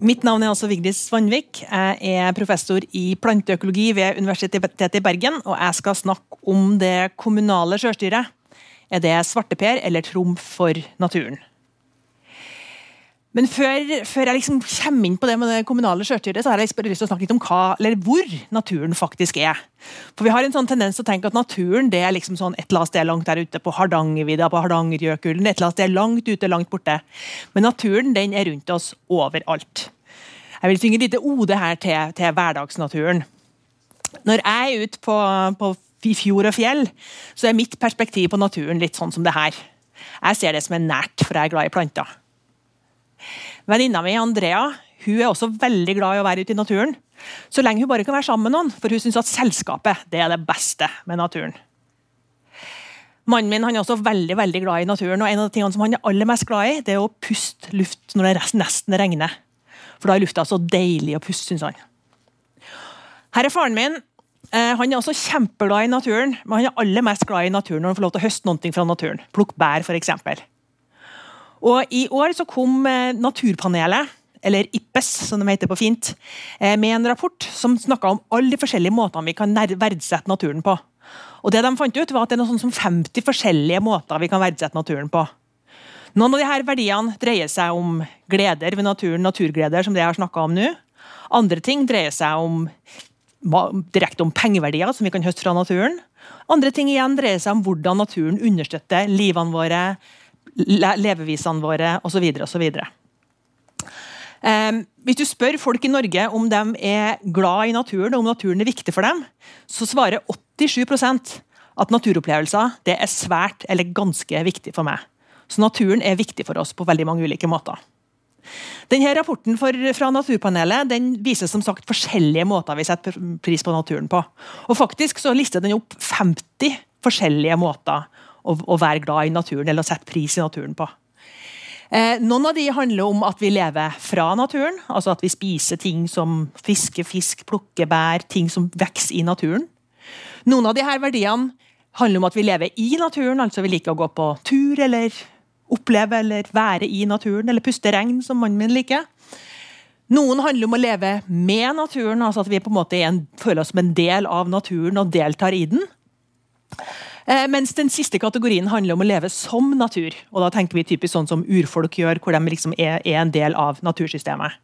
Mitt navn er altså Vigdis Svanvik. Jeg er professor i planteøkologi ved Universitetet i Bergen. Og jeg skal snakke om det kommunale sjølstyret. Er det svarteper eller trumf for naturen? Men før, før, jeg liksom kommer inn på det med det kommunale sjølstyret, har jeg lyst til å snakke litt om hva, eller hvor naturen faktisk er. For Vi har en sånn tendens til å tenke at naturen det er liksom sånn et eller annet sted langt der ute på Hardangervidda, på Hardangerjøkulen, et eller annet sted langt ute, langt borte. Men naturen den er rundt oss overalt. Jeg vil synge et lite ode her til, til hverdagsnaturen. Når jeg er ute på, på fjord og fjell, så er mitt perspektiv på naturen litt sånn som det her. Jeg ser det som er nært, for jeg er glad i planter. Venninna mi Andrea hun er også veldig glad i å være ute i naturen. Så lenge hun bare kan være sammen med noen, for hun syns at selskapet det er det beste med naturen. Mannen min han er også veldig veldig glad i naturen, og en av de tingene som han er aller mest glad i, det er å puste luft når det nesten regner. For da er lufta så deilig å puste, syns han. Her er faren min. Eh, han er også kjempeglad i naturen, men han er aller mest glad i naturen når han får lov til å høste noe fra naturen. Plukke bær, f.eks. Og I år så kom eh, Naturpanelet, eller IPPES som de heter på fint, eh, med en rapport som snakka om alle de forskjellige måtene vi kan verdsette naturen på. Og det de fant ut var at det er noe sånn som 50 forskjellige måter vi kan verdsette naturen på. Noen av disse verdiene dreier seg om gleder ved naturen, naturgleder, som det jeg har snakka om nå. Andre ting dreier seg om direkte om pengeverdier som vi kan høste fra naturen. Andre ting igjen dreier seg om hvordan naturen understøtter livene våre, levevisene våre osv. osv. Um, hvis du spør folk i Norge om de er glad i naturen og om naturen er viktig for dem, så svarer 87% at naturopplevelser det er svært eller ganske viktig for meg. Så naturen er viktig for oss på veldig mange ulike måter. Denne Rapporten fra Naturpanelet den viser som sagt forskjellige måter vi setter pris på naturen på. Og faktisk så lister den opp 50 forskjellige måter å, å, være glad i naturen eller å sette pris i naturen på. Eh, noen av de handler om at vi lever fra naturen, altså at vi spiser ting som fiske, fisk, plukke bær, ting som vokser i naturen. Noen av de her verdiene handler om at vi lever i naturen, altså vi liker å gå på tur eller oppleve eller være i naturen, eller puste regn, som mannen min liker. Noen handler om å leve med naturen, altså at vi på en måte en, føler oss som en del av naturen og deltar i den. Eh, mens den siste kategorien handler om å leve som natur. og Da tenker vi typisk sånn som urfolk gjør, hvor de liksom er, er en del av natursystemet.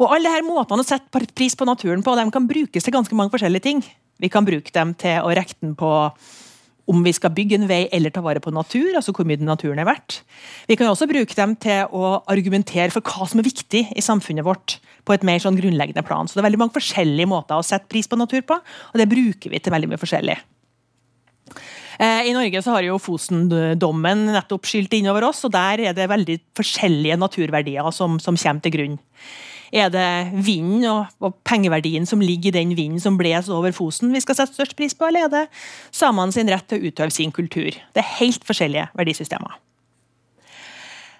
Og Alle disse måtene å sette pris på naturen på, de kan brukes til ganske mange forskjellige ting. Vi kan bruke dem til å rekke den på om vi skal bygge en vei eller ta vare på natur, altså hvor mye naturen er verdt. Vi kan også bruke dem til å argumentere for hva som er viktig i samfunnet vårt. på et mer sånn grunnleggende plan. Så Det er veldig mange forskjellige måter å sette pris på natur på, og det bruker vi til veldig mye forskjellig. Eh, I Norge så har jo Fosen-dommen nettopp skylt innover oss, og der er det veldig forskjellige naturverdier som, som kommer til grunn. Er det vinden og, og, pengeverdien som ligger i den vinden som bles over Fosen vi skal sette størst pris på, eller er det samene sin rett til å utøve sin kultur? Det er helt forskjellige verdisystemer.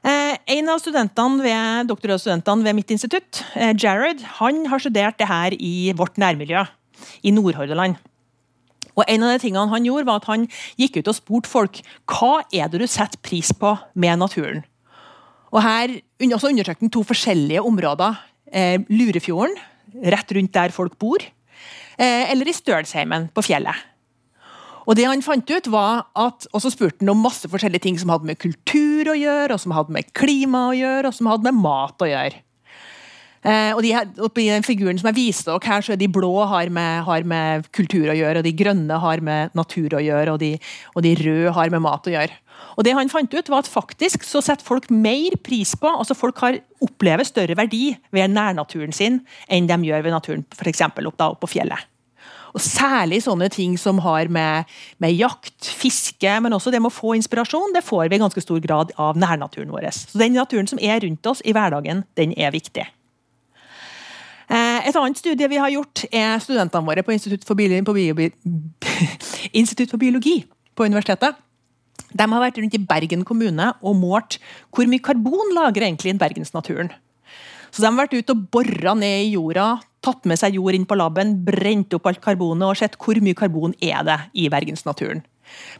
Eh, en av studentene ved, doktorgradsstudentene ved mitt institutt, eh, Jared, han har studert det her i vårt nærmiljø i Nordhordland. Og en av de tingene Han gjorde var at han gikk ut og spurte folk hva er det du setter pris på med naturen. Og Her også undersøkte han to forskjellige områder. Eh, Lurefjorden, rett rundt der folk bor, eh, eller i Stølsheimen på fjellet. Og det han fant ut var at, og Så spurte han om masse forskjellige ting som hadde med kultur å gjøre, og som hadde med klima å gjøre, og som hadde med mat å gjøre. Eh, og de her, I den figuren som jeg viste dere her, så er de blå har med, har med, kultur å gjøre, og de grønne har med natur å gjøre, og de, og de røde har med mat å gjøre. Og det han fant ut var at faktisk så setter folk mer pris på altså Folk har, opplever større verdi ved nærnaturen sin enn de gjør ved naturen f.eks. Opp, da, opp på fjellet. Og Særlig sånne ting som har med, med, jakt, fiske, men også det med å få inspirasjon, det får vi i ganske stor grad av nærnaturen vår. Så Den naturen som er rundt oss i hverdagen, den er viktig. Et annet studie vi har gjort, er studentene våre på Institutt for, Biologi på, Bio Institutt for biologi på universitetet. De har vært rundt i Bergen kommune og målt hvor mye karbon lager egentlig i bergensnaturen. Så De har vært ute og bora ned i jorda, tatt med seg jord inn på laben, brent opp alt karbonet og sett hvor mye karbon er det i bergensnaturen.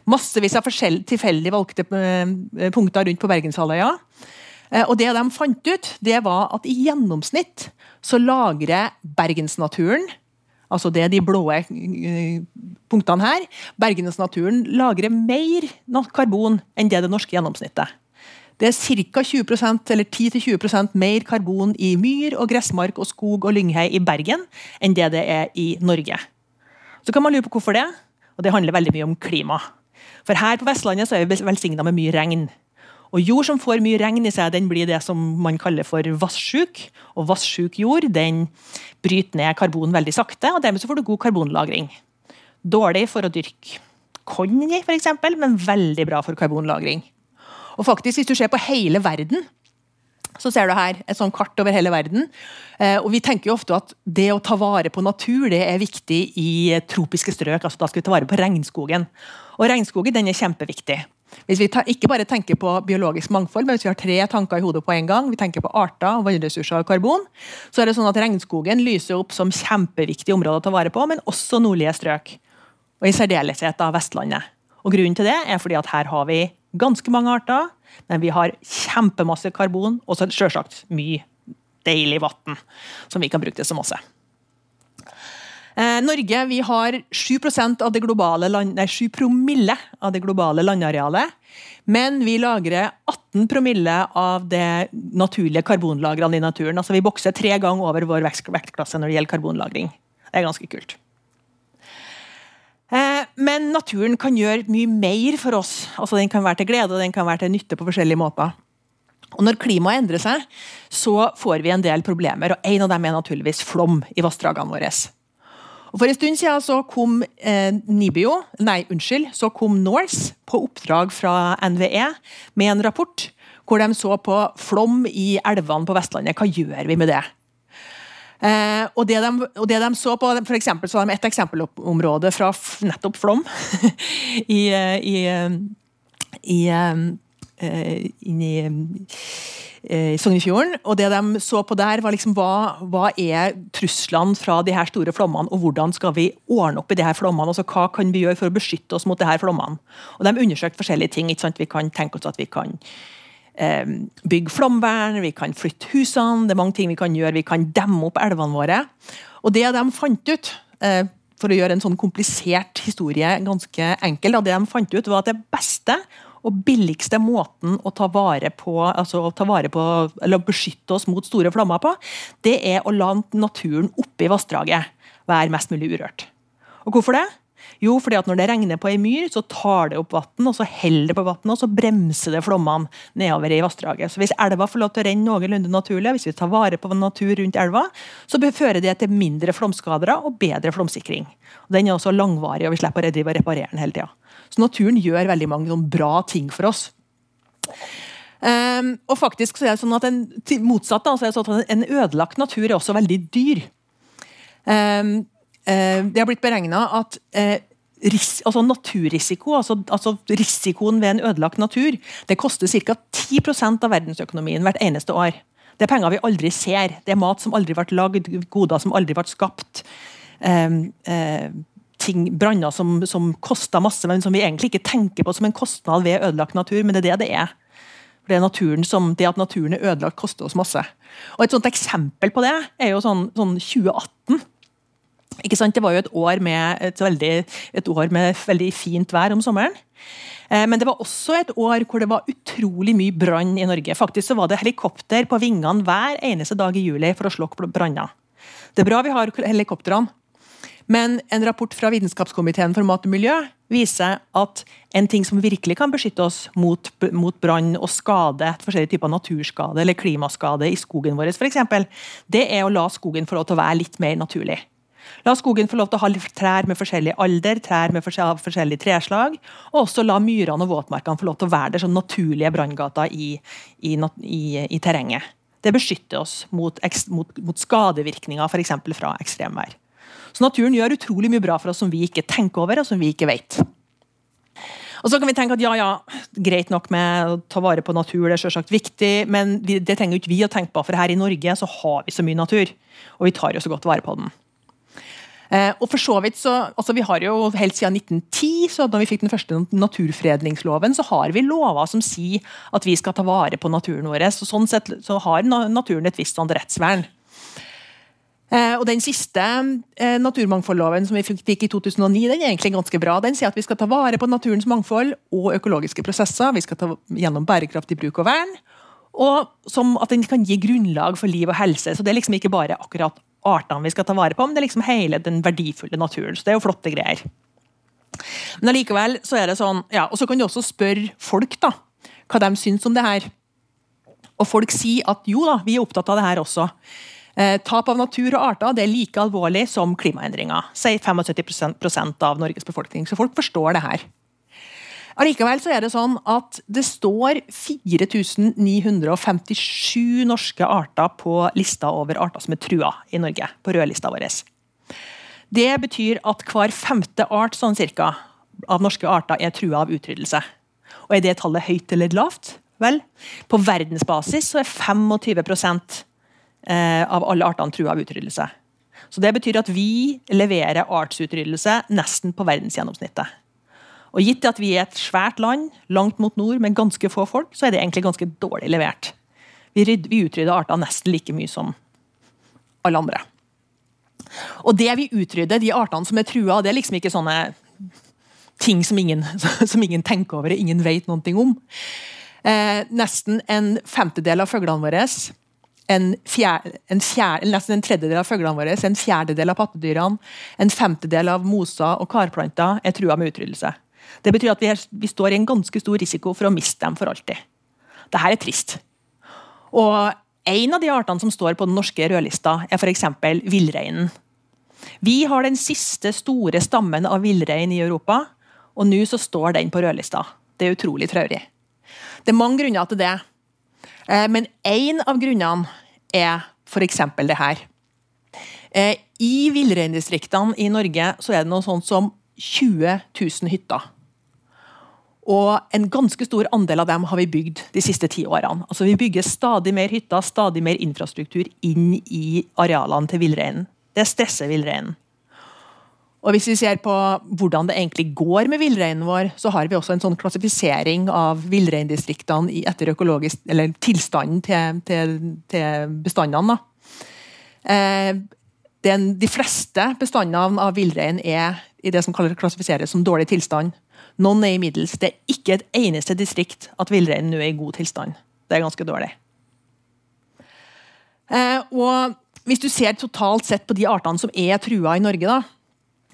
Massevis av tilfeldig valgte eh, punkter rundt på Bergenshalvøya. Eh, og det de fant ut, det var at i gjennomsnitt så lagrer bergensnaturen Altså det er de blå eh, punktene her. Bergensnaturen lagrer mer karbon enn det det norske gjennomsnittet. Det er ca. 20% eller 10-20% mer karbon i myr, og gressmark, og skog og lynghei i Bergen enn det det er i Norge. Så kan man lure på hvorfor det, og det handler veldig mye om klima. For her på Vestlandet så er vi velsigna med mye regn. Og Jord som får mye regn i seg, den blir det som man kaller for vassjuk. Og vassjuk jord den bryter ned karbon veldig sakte, og dermed så får du god karbonlagring. Dårlig for å dyrke korn i, f.eks., men veldig bra for karbonlagring. Og faktisk, Hvis du ser på hele verden, så ser du her et sånt kart over hele verden. Eh, og Vi tenker jo ofte at det å ta vare på natur det er viktig i tropiske strøk. altså Da skal vi ta vare på regnskogen. Og Regnskogen den er kjempeviktig. Hvis vi ikke bare tenker på biologisk mangfold, men hvis vi har tre tanker i hodet på en gang, vi tenker på arter, vannressurser og karbon, så er det sånn at regnskogen lyser opp som kjempeviktige områder å ta vare på, men også nordlige strøk. Og i særdeleshet av Vestlandet. Og Grunnen til det er fordi at her har vi ganske mange arter, men vi har kjempemasse karbon og selvsagt mye deilig vann som vi kan bruke til så masse. Eh, Norge vi har 7%, av det land, nei, 7 promille av det globale landarealet. Men vi lagrer 18 promille av det naturlige karbonlagrene i naturen. Altså Vi bokser tre ganger over vår vektklasse når det gjelder karbonlagring. Det er ganske kult. Eh, men naturen kan gjøre mye mer for oss. Altså Den kan være til glede og den kan være til nytte på forskjellige måter. Og Når klimaet endrer seg, så får vi en del problemer. og En av dem er naturligvis flom i vassdragene våre. For en stund siden så kom eh, Nibio, nei, unnskyld, så kom Norse på oppdrag fra NVE med en rapport hvor de så på flom i elvene på Vestlandet. Hva gjør vi med det? Eh, og, det de, og, det de, så på, for eksempel, så har de et eksempelområde fra nettopp Flom i, i, i, eh, i, eh, i Eh, i Sognefjorden. Og det de så på der, var liksom hva, hva er truslene fra de her store flommene, og hvordan skal vi ordne opp i de her flommene? altså Hva kan vi gjøre for å beskytte oss mot de her flommene? Og De undersøkte forskjellige ting. ikke sant? Vi kan tenke oss at vi kan eh, bygge flomvern, vi kan flytte husene, det er mange ting vi kan gjøre. Vi kan demme opp elvene våre. Og det de fant ut, eh, for å gjøre en sånn komplisert historie ganske enkel, det de fant ut var at det beste og billigste måten å ta vare på, altså ta vare på, eller beskytte oss mot store flammer på, det er å la naturen oppi vassdraget være mest mulig urørt. Og hvorfor det? Jo, fordi at når det regner på ei myr, så tar det opp vann, og så heller det på vannet, og så bremser det flommene nedover i vassdraget. Så hvis elva får lov til å renne noenlunde naturlig, hvis vi tar vare på natur rundt elva, så fører det til mindre flomskader og bedre flomsikring. Den er også langvarig, og vi slipper å reparere den hele tida. Så naturen gjør veldig mange bra ting for oss. Um, og faktisk så er det sånn at en, motsatt da, så det sånn at en ødelagt natur er også veldig dyr. Um, det har blitt beregna at uh, ris, altså naturrisiko, altså, altså, risikoen ved en ødelagt natur, det koster ca. 10% av verdensøkonomien hvert eneste år. Det er penger vi aldri ser. Det er mat som aldri ble lagd, goder som aldri ble skapt. Um, uh, ting, branner som, som koster masse, men som vi egentlig ikke tenker på som en kostnad ved ødelagt natur, men det er det det er. Det, er som, det at naturen er ødelagt, koster oss masse. Og Et sånt eksempel på det er jo sånn, sånn 2018. Ikke sant? Det var jo et år, med, et, veldig, et år med veldig fint vær om sommeren. Eh, men det var også et år hvor det var utrolig mye brann i Norge. Faktisk så var det helikopter på vingene hver eneste dag i juli for å slokke branner. Det er bra vi har helikoptrene, men en rapport fra Vitenskapskomiteen for mat og miljø viser at en ting som virkelig kan beskytte oss mot, mot brann og skade, forskjellige typer naturskade eller klimaskade i skogen vår, eksempel, det er å la skogen få lov til å være litt mer naturlig. La skogen få lov til å ha trær med forskjellig alder, trær med forskjellig treslag, og også la myrene og våtmarkene få lov til å være der som naturlige branngater i, i, i, i, terrenget. Det beskytter oss mot, mot, mot skadevirkninger f.eks. fra ekstremvær. Så naturen gjør utrolig mye bra for oss som vi ikke tenker over, og som vi ikke vet. Og så kan vi tenke at ja, ja, greit nok med å ta vare på natur, det er selvsagt viktig, men det trenger ikke vi å tenke på, for her i Norge så har vi så mye natur, og vi tar jo så godt vare på den. Eh, og for så vidt så, altså Vi har jo helt siden 1910, så da vi fikk den første naturfredningsloven, så har vi lover som sier at vi skal ta vare på naturen vår. Så sånn sett så har naturen et visst sånn rettsvern. Eh, og Den siste eh, naturmangfoldloven som vi fikk i 2009, den er egentlig ganske bra. Den sier at vi skal ta vare på naturens mangfold og økologiske prosesser. Vi skal ta gjennom bærekraftig bruk og vern. Og som at den kan gi grunnlag for liv og helse. Så det er liksom ikke bare akkurat artene vi skal ta vare på, men det er liksom hele den verdifulle naturen. Så det er jo flotte greier. Men allikevel så er det sånn, ja, og så kan du også spørre folk da, hva de syns om det her. Og folk sier at jo da, vi er opptatt av det her også. Eh, tap av natur og arter det er like alvorlig som klimaendringer, sier 75% av Norges befolkning. Så folk forstår det her. Allikevel så er det sånn at det står 4957 norske arter på lista over arter som er trua i Norge. på rødlista vår. Det betyr at hver femte art sånn cirka, av norske arter er trua av utryddelse. Og Er det tallet høyt eller lavt? Vel, på verdensbasis så er 25 eh, av alle artene trua av utryddelse. Så Det betyr at vi leverer artsutryddelse nesten på verdensgjennomsnittet. Og gitt at vi er et svært land, langt mot nord, med ganske få folk, så er det egentlig ganske dårlig levert. Vi, vi utrydder arter nesten like mye som alle andre. Og det vi utrydder, de artene som er trua, det er liksom ikke sånne ting som ingen, som ingen tenker over ingen vet noe om. Eh, nesten en femtedel av fuglene våre en, fjerde, en, fjerde, nesten en tredjedel av fuglene våre, en fjerdedel av pattedyrene, en femtedel av moser og karplanter er trua med utryddelse. Det betyr at vi, er, vi, står i en ganske stor risiko for å miste dem for alltid. Dette er trist. Og En av de artene som står på den norske rødlista, er f.eks. villreinen. Vi har den siste store stammen av villrein i Europa, og nå så står den på rødlista. Det er utrolig traurig. Det er mange grunner til det. Eh, men én av grunnene er f.eks. det her. Eh, I villreindistriktene i Norge så er det noe sånt som 20 000 hytter. Og en ganske stor andel av dem har vi bygd de siste ti årene. Altså Vi bygger stadig mer hytter, stadig mer infrastruktur inn i arealene til villreinen. Det stresser villreinen. Og Hvis vi ser på hvordan det egentlig går med villreinen vår, så har vi også en sånn klassifisering av villreindistriktene etter økologisk, eller tilstanden til, til, til bestandene. Eh, den, de fleste bestandene av villrein er i det som klassifiseres som dårlig tilstand. Noen er i middels. Det er ikke et eneste distrikt at villreinen nå er i god tilstand. Det er ganske dårlig. Eh, og Hvis du ser totalt sett på de artene som er trua i Norge, da,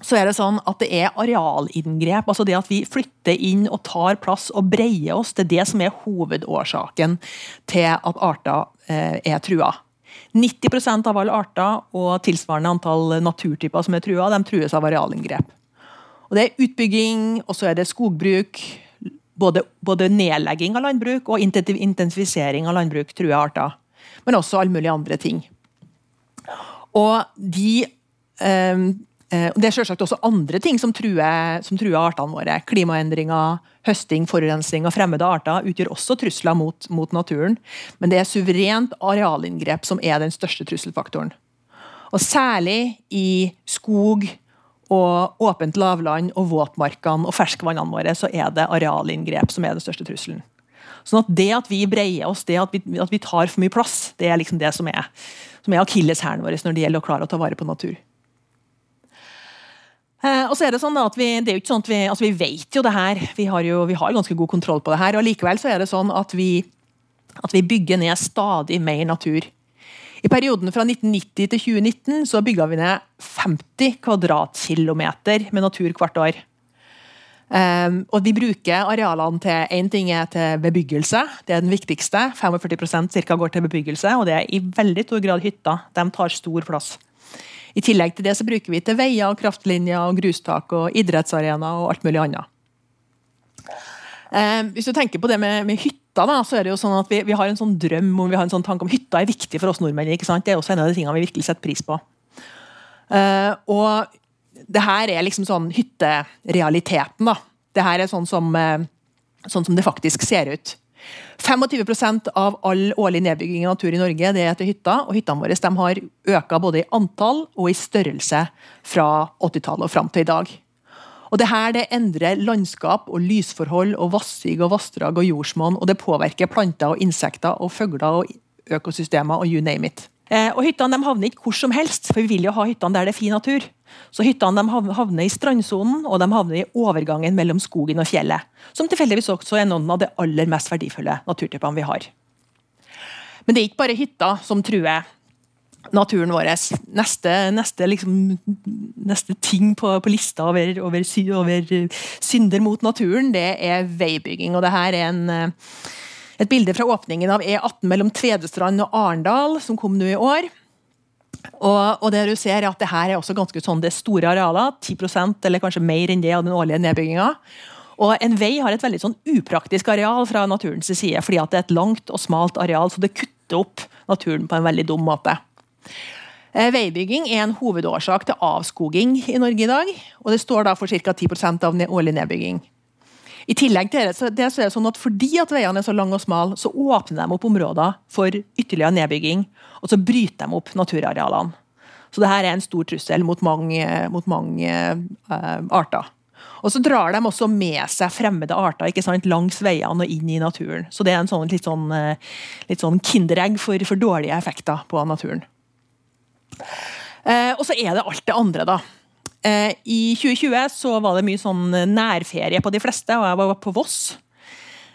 så er det sånn at det er arealinngrep. altså Det at vi flytter inn og tar plass og breier oss, det er det som er hovedårsaken til at arter eh, er trua. 90% av alle arter og tilsvarende antall naturtyper som er trua, de trues av arealinngrep. Og Det er utbygging, og så er det skogbruk. Både, både nedlegging av landbruk og intensifisering av landbruk truer arter. Men også alle mulige andre ting. Og de eh, det er selvsagt også andre ting som truer, som truer, artene våre. Klimaendringer, høsting, forurensning av fremmede arter utgjør også trusler mot, mot, naturen. Men det er suverent arealinngrep som er den største trusselfaktoren. Og Særlig i skog, og åpent lavland og våtmarkene og ferskvannene våre, så er det arealinngrep som er den største trusselen. Sånn at Det at vi breier oss, det at vi, at vi tar for mye plass, det er liksom det som er, som er akilleshælen vår når det gjelder å klare å ta vare på natur. Eh, og så er Det sånn at vi, det er jo ikke sånn at vi, altså vi vet jo det her, vi har jo vi har ganske god kontroll på det her. og Likevel så er det sånn at vi, at vi bygger ned stadig mer natur. I perioden fra 1990 til 2019 så bygga vi ned 50 kvadratkilometer med natur hvert år. Um, og Vi bruker arealene til én ting er til bebyggelse, det er den viktigste. 45% cirka går til bebyggelse, og det er i veldig stor grad hytter. De tar stor plass. I tillegg til det så bruker vi til veier, kraftlinjer, grustak og idrettsarena og alt mulig annet. Um, hvis du tenker på det med, med hytta, da, så er det jo sånn at vi, vi, har en sånn drøm om vi har en sånn tanke om hytta er viktig for oss nordmenn. ikke sant? Det er også en av de tingene vi virkelig setter pris på. Eh, og det her er liksom sånn hytterealiteten. da. Det her er sånn som, eh, sånn som det faktisk ser ut. 25% av all årlig nedbygging av natur i Norge det er til hytta. Og hyttene våre har økt både i antall og i størrelse fra 80-tallet og fram til i dag. Og det her det endrer landskap og lysforhold og vassig og vassdrag og jordsmonn. Og det påvirker planter og insekter og fugler og økosystemer og you name it. Eh, og Hyttene de havner ikke hvor som helst, for vi vil jo ha hyttene der det er fin natur. Så Hyttene de havner i strandsonen og de havner i overgangen mellom skogen og fjellet. Som tilfeldigvis også er noen av de aller mest verdifulle naturtypene vi har. Men det er ikke bare hytter som truer naturen vår. Neste, neste, liksom, neste ting på, på lista over, over, over, synder mot naturen, det er veibygging. Og det her er en et bilde fra åpningen av E18 mellom Tvedestrand og Arendal, som kom nå i år. Og, og, det du ser er at det her er også ganske sånn, det store arealer, 10 eller kanskje mer enn det av den årlige nedbygginga. Og En vei har et veldig sånn upraktisk areal fra naturens side, fordi at det er et langt og smalt areal, så det kutter opp naturen på en veldig dum måte. Eh, veibygging er en hovedårsak til avskoging i Norge i dag, og det står da for ca. 10% av årlig nedbygging. I tillegg til det, så, er det sånn at Fordi at veiene er så lange og smale, så åpner de opp områder for ytterligere nedbygging. Og så bryter de opp naturarealene. Så det her er en stor trussel mot mange, mot mange uh, arter. Og så drar de også med seg fremmede arter ikke sant, langs veiene og inn i naturen. Så det er en sånn, litt sånn, litt sånn kinderegg for, for, dårlige effekter på naturen. Uh, og så er det alt det andre, da. Eh, I 2020 så var det mye sånn nærferie på de fleste, og jeg var på Voss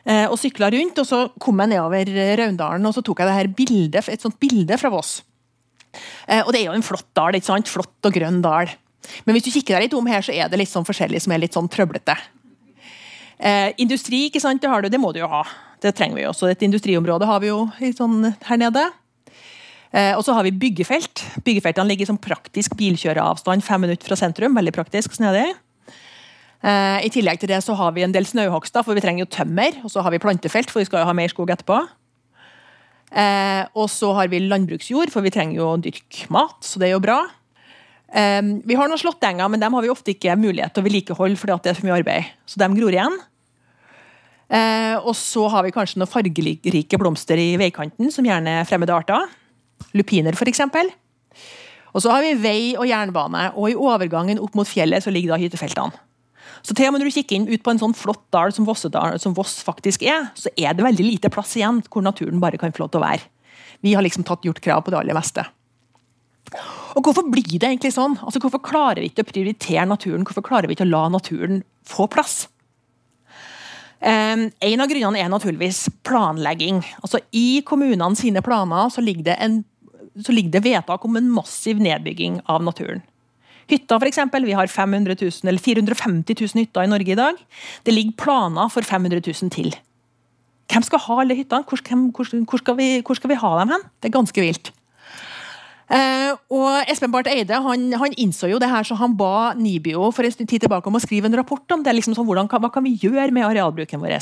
eh, og sykla rundt. og Så kom jeg nedover Raundalen og så tok jeg det her bildet, et sånt bilde fra Voss. Eh, og Det er jo en flott dal. ikke sant? Flott og grønn dal. Men hvis du kikker deg litt om her, så er det litt sånn forskjellig som er litt sånn trøblete. Eh, industri, ikke sant? Det, du, det må du jo ha. Det trenger vi jo også. Et industriområde har vi jo sånn her nede. Eh, og så har vi byggefelt. Byggefeltene ligger som praktisk bilkjøreavstand fem minutter fra sentrum. veldig praktisk, snedig. Eh, I tillegg til det så har vi en del snauhogster, for vi trenger jo tømmer. Og så har vi plantefelt, for vi skal jo ha mer skog etterpå. Eh, og så har vi landbruksjord, for vi trenger jo å dyrke mat, så det er jo bra. Vi har noen slåttenger, men dem har vi ofte ikke mulighet til å vedlikeholde fordi det er for mye arbeid. Så dem gror igjen. Og så har vi kanskje noen fargerike blomster i veikanten, som gjerne er fremmede arter. Lupiner, f.eks. Og så har vi vei og jernbane, og i overgangen opp mot fjellet så ligger da hyttefeltene. Så til og med når du kikker inn ut på en sånn flott dal som, som Voss faktisk er, så er det veldig lite plass igjen hvor naturen bare kan få lov til å være. Vi har liksom tatt gjort krav på det aller meste. Og Hvorfor blir det egentlig sånn? Altså Hvorfor klarer vi ikke å prioritere naturen? Hvorfor klarer vi ikke å la naturen få plass? Um, en av grunnene er naturligvis planlegging. Altså I kommunene sine planer så ligger det en så ligger det vedtak om en massiv nedbygging av naturen. Hytta, f.eks. Vi har 500 000, eller 450 000 hytter i Norge i dag. Det ligger planer for 500 000 til. Hvem skal ha alle hyttene? Hvor, hvor, hvor, skal vi, hvor, skal vi, ha dem hen? Det er ganske vilt. Eh, og Espen Barth Eide han, han, innså jo det her, så han ba Nibio for en tid tilbake om å skrive en rapport om det. liksom sånn, hvordan, Hva kan vi gjøre med arealbruken vår?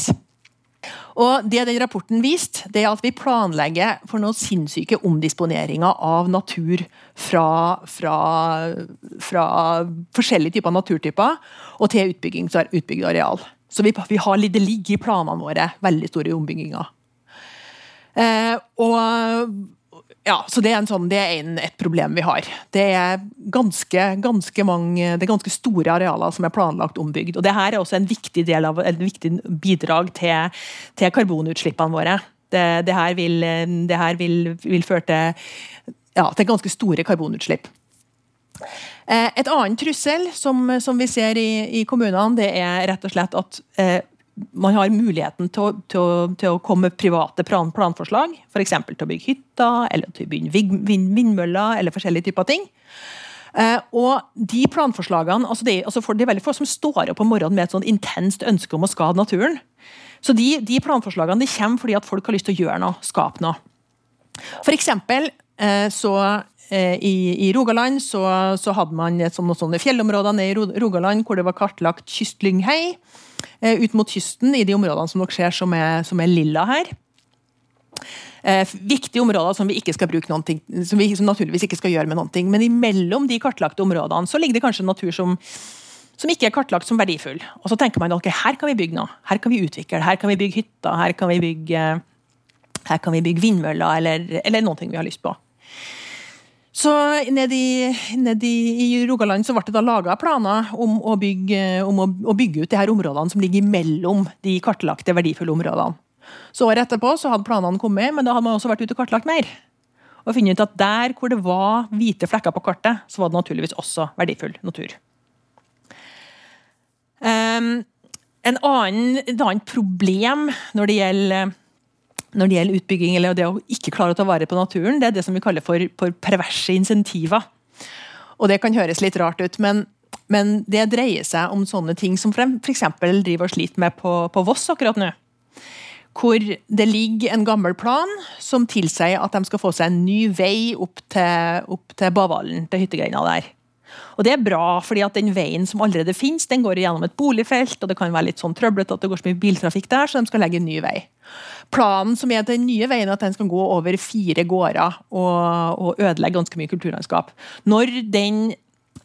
Og det den rapporten viste, det er at vi planlegger for noen sinnssyke omdisponeringer av natur fra, fra, fra forskjellige typer naturtyper og til utbygging, utbygd areal. Så vi, vi har, det ligger i planene våre veldig store ombygginger. Eh, og ja, så Det er, sånn, det er en, et problem vi har. Det er ganske, ganske, mange, det er ganske store arealer som er planlagt ombygd. og det her er også en viktig, av, en viktig bidrag til, til karbonutslippene våre. Det, det her, vil, det her vil, vil, føre til, ja, til ganske store karbonutslipp. Eh, et annet trussel som, som vi ser i, i, kommunene, det er rett og slett at eh, man har muligheten til å, til å, til å komme med private plan, planforslag. F.eks. til å bygge hytter, eller til å bygge vind, vindmøller eller forskjellige typer ting. Uh, og de planforslagene, altså det, altså for, det, er veldig få som står opp om morgenen med et sånn intenst ønske om å skade naturen. Så de, de planforslagene de kommer fordi at folk har lyst til å gjøre noe, skape noe. For eksempel uh, så uh, i, i, Rogaland så, så, hadde man et sånt, sånne fjellområder nede i Rogaland hvor det var kartlagt kystlynghei. Eh, ut mot kysten, i de områdene som dere ser som er, som er lilla her. Eh, viktige områder som vi ikke skal bruke noen ting, som vi som naturligvis ikke skal gjøre med noen ting. Men imellom de kartlagte områdene så ligger det kanskje natur som som ikke er kartlagt som verdifull. Og så tenker man ok, her kan vi bygge noe. Her kan vi utvikle, her kan vi bygge hytter, her kan vi bygge, her kan vi bygge vindmøller, eller, eller noe vi har lyst på. Så nede i, ned i, Rogaland så ble det da laga planer om, å bygge, om å, å bygge, ut de her områdene som ligger mellom de kartlagte verdifulle områdene. Så Året etterpå så hadde planene kommet, men da hadde man også vært ute og kartlagt mer. Og funnet ut at Der hvor det var hvite flekker på kartet, så var det naturligvis også verdifull natur. Um, en annen, et annet problem når det gjelder når det gjelder utbygging eller det å ikke klare å ta vare på naturen, det er det som vi kaller for, for perverse insentiver. Og Det kan høres litt rart ut, men, men det dreier seg om sånne ting som f.eks. driver og sliter med på, på Voss akkurat nå. Hvor det ligger en gammel plan som tilsier at de skal få seg en ny vei opp til, til Bavalen, til hyttegreina der. Og Det er bra, fordi at den veien som allerede finnes, den går gjennom et boligfelt, og det kan være litt sånn trøblete at det går så mye biltrafikk der, så de skal legge en ny vei. Planen som er den nye veien, at den skal gå over fire gårder og, og ødelegge ganske mye kulturlandskap. Når den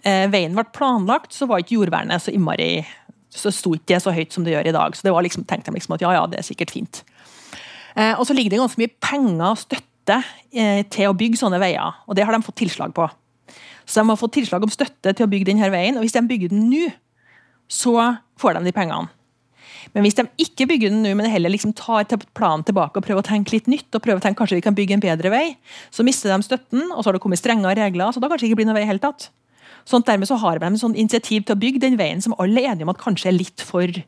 eh, veien ble planlagt, så var ikke jordvernet så innmari så sto ikke det så høyt som det gjør i dag. Så det var liksom, tenkte de liksom at ja, ja, det er sikkert fint. Eh, og så ligger det ganske mye penger og støtte eh, til å bygge sånne veier, og det har de fått tilslag på. Så de har fått tilslag om støtte til å bygge denne veien, og hvis de bygger den nå, så får de de pengene. Men hvis de ikke bygger den nå, men heller liksom tar planen tilbake og prøver å tenke litt nytt, og prøver å tenke kanskje vi kan bygge en bedre vei, så mister de støtten, og så har det kommet strengere regler, så da kanskje ikke blir noen vei i hele tatt. Sånn, dermed så har de en sånn initiativ til å bygge den veien som alle er enige om at kanskje er litt for,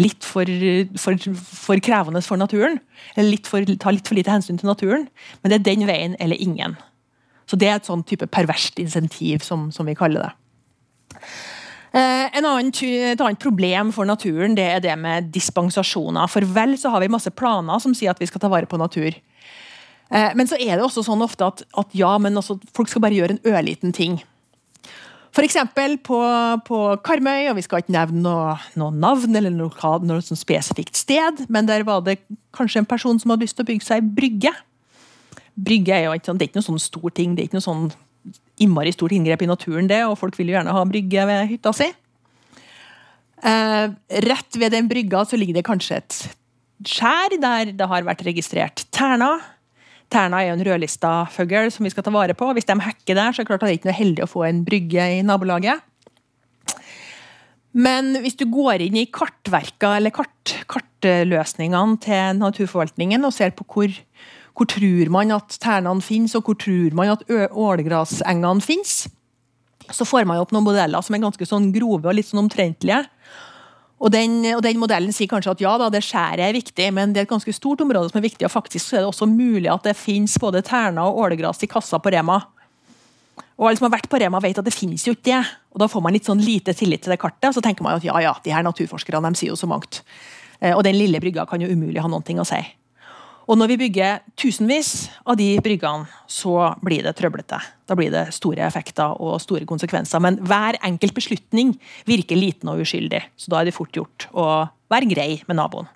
litt for, for, for krevende for naturen. Eller litt tar litt for lite hensyn til naturen. Men det er den veien eller ingen. Så Det er et sånn type perverst insentiv, som, som vi kaller det. Eh, annen, et annet problem for naturen det er det med dispensasjoner. For vel så har vi masse planer som sier at vi skal ta vare på natur. Eh, men så er det også sånn ofte at, at ja, men altså, folk skal bare gjøre en ørliten ting. F.eks. På, på Karmøy, og vi skal ikke nevne noe, noe navn eller noe, noe sånn spesifikt sted, men der var det kanskje en person som hadde lyst til å bygge seg brygge. Brygge er jo ikke, det er ikke noe sånn stor ting. Det er ikke noe sånn innmari stort inngrep i naturen, det, og folk vil jo gjerne ha brygge ved hytta si. Eh, rett ved den brygga så ligger det kanskje et skjær der det har vært registrert terner. Terna er jo en rødlista fugl som vi skal ta vare på. Hvis de hacker der, så er det klart at det ikke noe heldig å få en brygge i nabolaget. Men hvis du går inn i kartverka eller kart, kartløsningene til naturforvaltningen og ser på hvor hvor tror man at ternene finnes, og hvor tror man at ålegrasengene finnes? Så får man opp noen modeller som er ganske sånn grove og litt sånn omtrentlige. Og den, og den, modellen sier kanskje at ja, da, det skjæret er viktig, men det er et ganske stort område som er viktig. og Faktisk er det også mulig at det finnes både terner og ålegras i kassa på Rema. Og alle som har vært på Rema, vet at det finnes jo ikke det. Og Da får man litt sånn lite tillit til det kartet, og så tenker man at ja, ja, de her naturforskerne de sier jo så mangt. Eh, og den lille brygga kan jo umulig ha noe å si. Og når vi bygger tusenvis av de bryggene, så blir det trøblete. Da blir det store effekter og store konsekvenser. Men hver enkelt beslutning virker liten og uskyldig, så da er det fort gjort å være grei med naboen.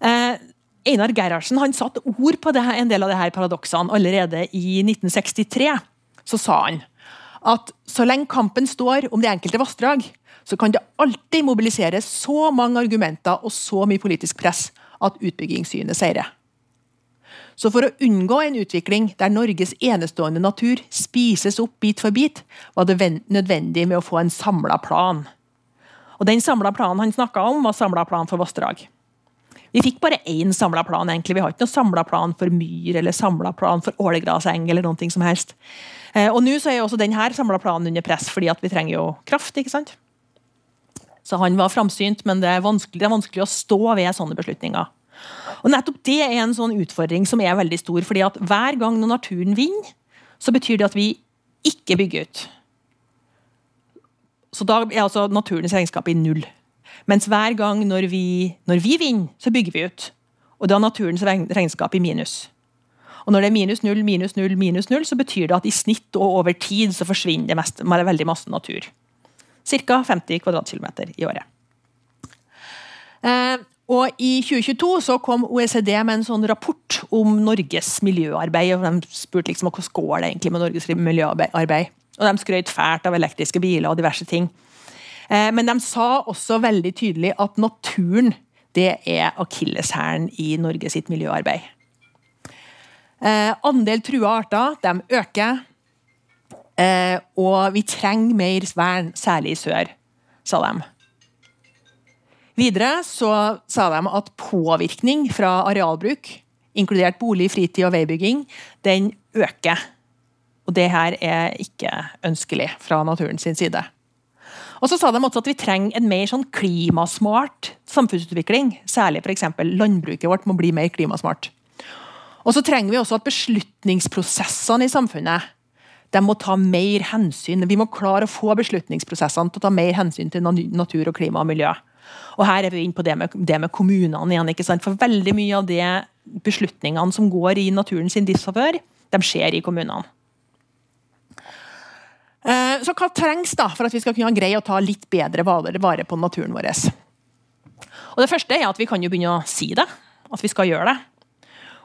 Eh, Einar Gerhardsen han satte ord på det, en del av disse paradoksene allerede i 1963. Så sa han at så lenge kampen står om det enkelte vassdrag, så kan det alltid mobiliseres så mange argumenter og så mye politisk press at utbyggingssynet seirer. Så for å unngå en utvikling der Norges enestående natur spises opp bit for bit, var det nødvendig med å få en samla plan. Og Den samla planen han snakka om, var samla plan for vassdrag. Vi fikk bare én samla plan. egentlig. Vi har ikke noen samla plan for myr eller samla plan for ålegraseng eller noe som helst. Eh, og nå er også denne samla planen under press, fordi vi trenger jo kraft. ikke sant? Så han var framsynt, men det er, det er, vanskelig, å stå ved sånne beslutninger. Og nettopp Det er en sånn utfordring som er veldig stor. fordi at Hver gang når naturen vinner, så betyr det at vi ikke bygger ut. Så Da er altså naturens regnskap i null. Mens hver gang når vi, når vi vinner, så bygger vi ut. Og da er naturens regnskap i minus. Og Når det er minus null, minus null, minus null, så betyr det at i snitt og over tid så forsvinner det mest, veldig masse natur. Ca. 50 kvadratkilometer i året. Eh, og I 2022 så kom OECD med en sånn rapport om Norges miljøarbeid. og De spurte liksom hvordan går det egentlig med Norges miljøarbeid. Og De skrøt fælt av elektriske biler og diverse ting. Eh, men de sa også veldig tydelig at naturen det er akilleshælen i Norge sitt miljøarbeid. Eh, andel trua arter øker, eh, og vi trenger mer vern, særlig i sør, sa de. Videre så sa de at påvirkning fra arealbruk, inkludert bolig, fritid og veibygging, den øker. Og det her er ikke ønskelig fra naturens side. Og så sa de også at vi trenger en mer sånn klimasmart samfunnsutvikling. Særlig f.eks. landbruket vårt må bli mer klimasmart. Og så trenger vi også at beslutningsprosessene i samfunnet de må ta mer hensyn. Vi må klare å få beslutningsprosessene til å ta mer hensyn til natur og klima og miljø. Og her er vi inne på det med, det med kommunene igjen. ikke sant? For veldig mye av de beslutningene som går i naturens disfavør, de skjer i kommunene. Eh, så hva trengs da for at vi skal kunne greie å ta litt bedre vare på naturen vår? Og Det første er at vi kan jo begynne å si det. At vi skal gjøre det.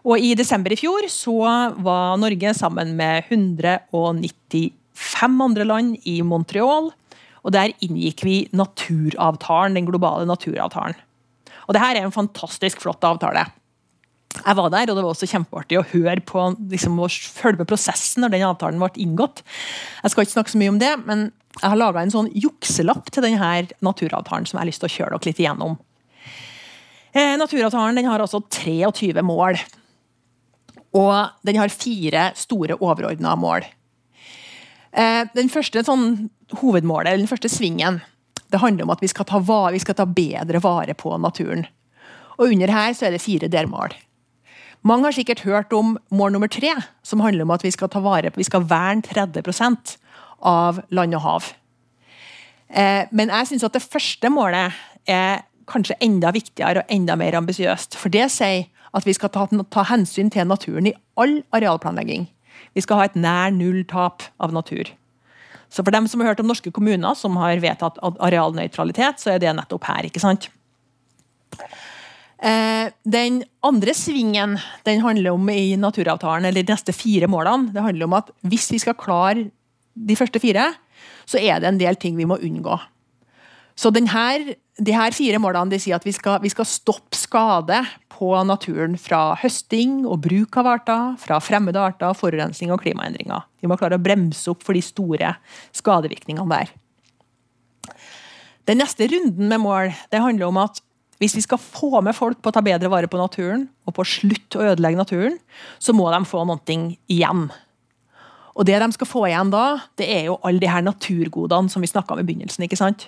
Og I desember i fjor så var Norge sammen med 195 andre land i Montreal. Og Der inngikk vi naturavtalen, den globale naturavtalen. Og det her er en fantastisk flott avtale. Jeg var der, og det var også kjempeartig å høre på liksom, å følge med prosessen når den avtalen ble inngått. Jeg skal ikke snakke så mye om det, men jeg har laga en sånn jukselapp til denne naturavtalen som jeg har lyst til å kjøre dere litt igjennom. Eh, naturavtalen har altså 23 mål. Og den har fire store overordna mål. Eh, den første sånn, hovedmålet, den første svingen, det handler om at vi skal, ta, vi skal ta bedre vare på naturen. Og under her så er det fire delmål. Mange har sikkert hørt om mål nummer tre, som handler om at vi skal ta vare på, vi skal verne 30% av land og hav. Eh, men jeg syns at det første målet er kanskje enda viktigere og enda mer ambisiøst. For det sier at vi skal ta, ta, hensyn til naturen i all arealplanlegging. Vi skal ha et nær null tap av natur. Så for dem som har hørt om norske kommuner som har vedtatt arealnøytralitet, så er det nettopp her. ikke sant? Eh, den andre svingen den handler om i naturavtalen, eller de neste fire målene, det handler om at hvis vi skal klare de første fire, så er det en del ting vi må unngå. Så denne, de her fire målene de sier at vi skal, vi skal stoppe skade på naturen fra høsting og bruk av arter, fra fremmede arter, forurensning og klimaendringer. Vi må klare å bremse opp for de store skadevirkningene der. Den neste runden med mål det handler om at hvis vi skal få med folk på å ta bedre vare på naturen, og på å slutte å ødelegge naturen, så må de få noe igjen. Og det de skal få igjen da, det er jo alle de her naturgodene som vi snakka om i begynnelsen. ikke sant?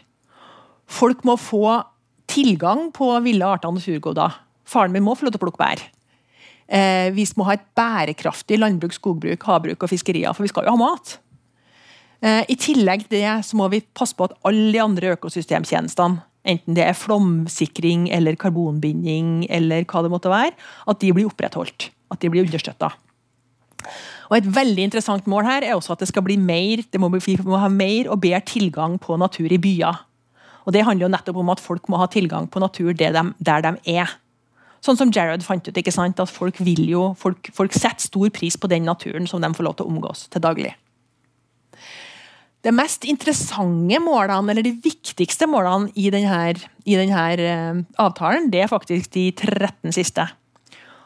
Folk må få tilgang på ville arter og naturgoder. Faren min må få lov til å plukke bær. Eh, vi må ha et bærekraftig landbruk, skogbruk, havbruk og fiskerier, for vi skal jo ha mat. Eh, I tillegg til det så må vi passe på at alle de andre økosystemtjenestene enten det er flomsikring eller karbonbinding eller hva det måtte være, at de blir opprettholdt. At de blir understøtta. Et veldig interessant mål her er også at det skal bli mer, det må, vi må ha mer og bedre tilgang på natur i byer. Og Det handler jo nettopp om at folk må ha tilgang på natur der de, der de er. Sånn som Jared fant ut, ikke sant? at folk, vil jo, folk, folk setter stor pris på den naturen som de får lov til å omgås til daglig. Det mest interessante målene, eller de viktigste målene i denne, i denne uh, avtalen, det er faktisk de 13 siste.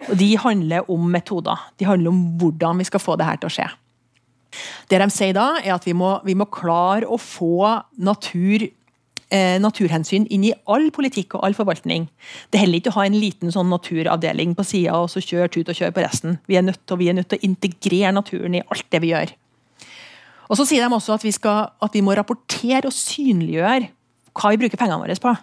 Og De handler om metoder. De handler om hvordan vi skal få det her til å skje. Det de sier da, er at vi må, vi må klare å få natur, eh, naturhensyn inn i all politikk og all forvaltning. Det er heller ikke å ha en liten sånn naturavdeling på sida og så kjøre tut og kjøre på resten. Vi er, nødt til, vi er nødt til å integrere naturen i alt det vi gjør. Og så sier de også at vi, skal, at vi må rapportere og synliggjøre hva vi bruker pengene våre på.